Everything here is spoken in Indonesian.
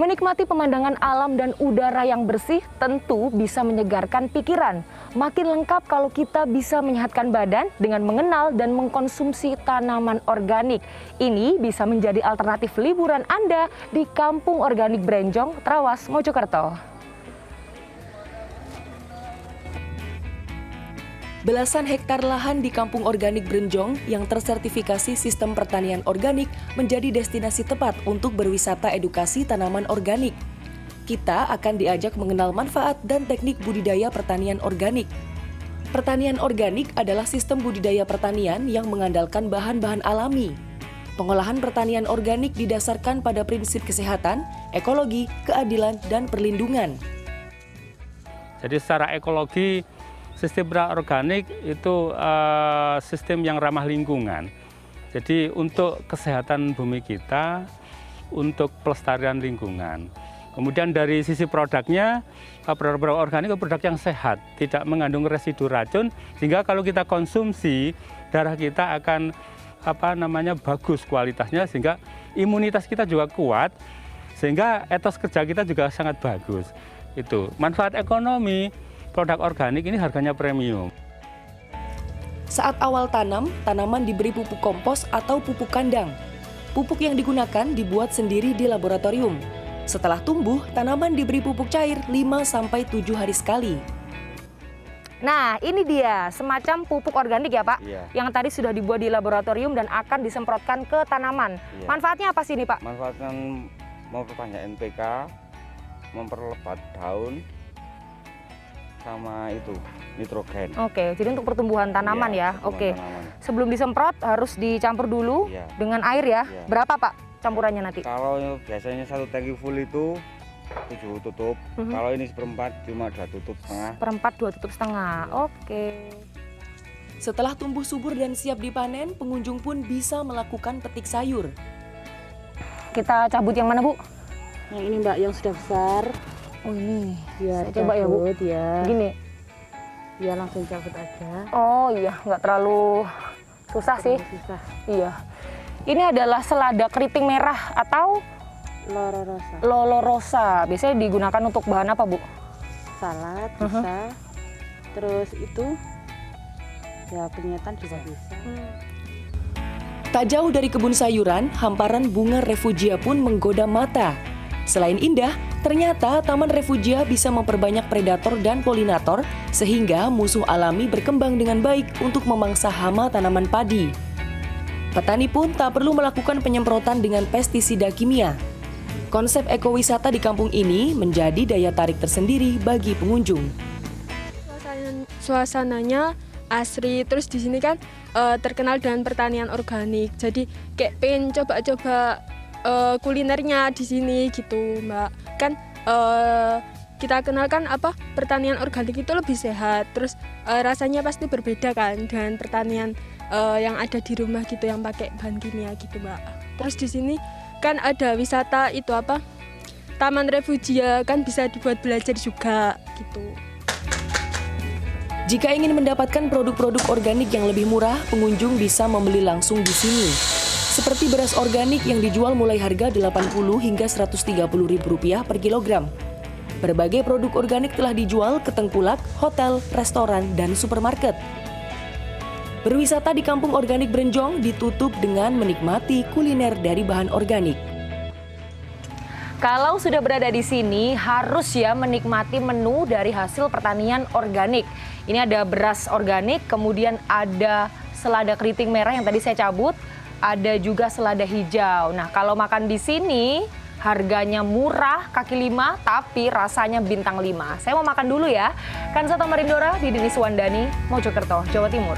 Menikmati pemandangan alam dan udara yang bersih tentu bisa menyegarkan pikiran. Makin lengkap kalau kita bisa menyehatkan badan dengan mengenal dan mengkonsumsi tanaman organik. Ini bisa menjadi alternatif liburan Anda di Kampung Organik Brenjong, Trawas, Mojokerto. Belasan hektar lahan di Kampung Organik Brenjong yang tersertifikasi sistem pertanian organik menjadi destinasi tepat untuk berwisata edukasi tanaman organik. Kita akan diajak mengenal manfaat dan teknik budidaya pertanian organik. Pertanian organik adalah sistem budidaya pertanian yang mengandalkan bahan-bahan alami. Pengolahan pertanian organik didasarkan pada prinsip kesehatan, ekologi, keadilan, dan perlindungan. Jadi secara ekologi sistem organik itu uh, sistem yang ramah lingkungan. Jadi untuk kesehatan bumi kita, untuk pelestarian lingkungan. Kemudian dari sisi produknya, eh, produk-produk organik produk yang sehat, tidak mengandung residu racun, sehingga kalau kita konsumsi darah kita akan apa namanya bagus kualitasnya, sehingga imunitas kita juga kuat, sehingga etos kerja kita juga sangat bagus. Itu manfaat ekonomi produk organik ini harganya premium. Saat awal tanam, tanaman diberi pupuk kompos atau pupuk kandang. Pupuk yang digunakan dibuat sendiri di laboratorium. Setelah tumbuh, tanaman diberi pupuk cair 5-7 hari sekali. Nah, ini dia semacam pupuk organik ya Pak, iya. yang tadi sudah dibuat di laboratorium dan akan disemprotkan ke tanaman. Iya. Manfaatnya apa sih ini Pak? Manfaatnya memperbanyak NPK, memperlebat daun, sama itu nitrogen. Oke, jadi untuk pertumbuhan tanaman ya. ya? Oke. Tanaman. Sebelum disemprot harus dicampur dulu ya. dengan air ya. ya. Berapa Pak campurannya nanti? Kalau biasanya satu tangki full itu tujuh tutup. Mm -hmm. Kalau ini seperempat cuma dua tutup setengah. Seperempat dua tutup setengah. Ya. Oke. Setelah tumbuh subur dan siap dipanen, pengunjung pun bisa melakukan petik sayur. Kita cabut yang mana Bu? Yang ini Mbak, yang sudah besar. Oh ini. Ya, coba ya Bu. Ya. Gini. Ya langsung cabut aja. Oh iya, nggak terlalu susah sih. Susah. Iya. Ini adalah selada keriting merah atau lolo rosa. Lolo rosa. Biasanya digunakan untuk bahan apa, Bu? Salad mhm. bisa. Uh -huh. Terus itu ya penyetan juga bisa. Hmm. Tak jauh dari kebun sayuran, hamparan bunga refugia pun menggoda mata. Selain indah, ternyata taman refugia bisa memperbanyak predator dan polinator sehingga musuh alami berkembang dengan baik untuk memangsa hama tanaman padi. Petani pun tak perlu melakukan penyemprotan dengan pestisida kimia. Konsep ekowisata di kampung ini menjadi daya tarik tersendiri bagi pengunjung. Suasananya asri, terus di sini kan uh, terkenal dengan pertanian organik. Jadi kayak pengen coba-coba uh, kulinernya di sini gitu mbak. Kan uh, kita kenal kan apa pertanian organik itu lebih sehat terus uh, rasanya pasti berbeda kan dengan pertanian uh, yang ada di rumah gitu yang pakai bahan kimia gitu mbak. Terus di sini kan ada wisata itu apa taman refugia kan bisa dibuat belajar juga gitu. Jika ingin mendapatkan produk-produk organik yang lebih murah, pengunjung bisa membeli langsung di sini seperti beras organik yang dijual mulai harga 80 hingga 130 ribu rupiah per kilogram. Berbagai produk organik telah dijual ke tengkulak, hotel, restoran, dan supermarket. Berwisata di kampung organik Brenjong ditutup dengan menikmati kuliner dari bahan organik. Kalau sudah berada di sini, harus ya menikmati menu dari hasil pertanian organik. Ini ada beras organik, kemudian ada selada keriting merah yang tadi saya cabut, ada juga selada hijau. Nah, kalau makan di sini harganya murah kaki lima tapi rasanya bintang lima. Saya mau makan dulu ya. Kan Soto Marindora di Denis Wandani, Mojokerto, Jawa Timur.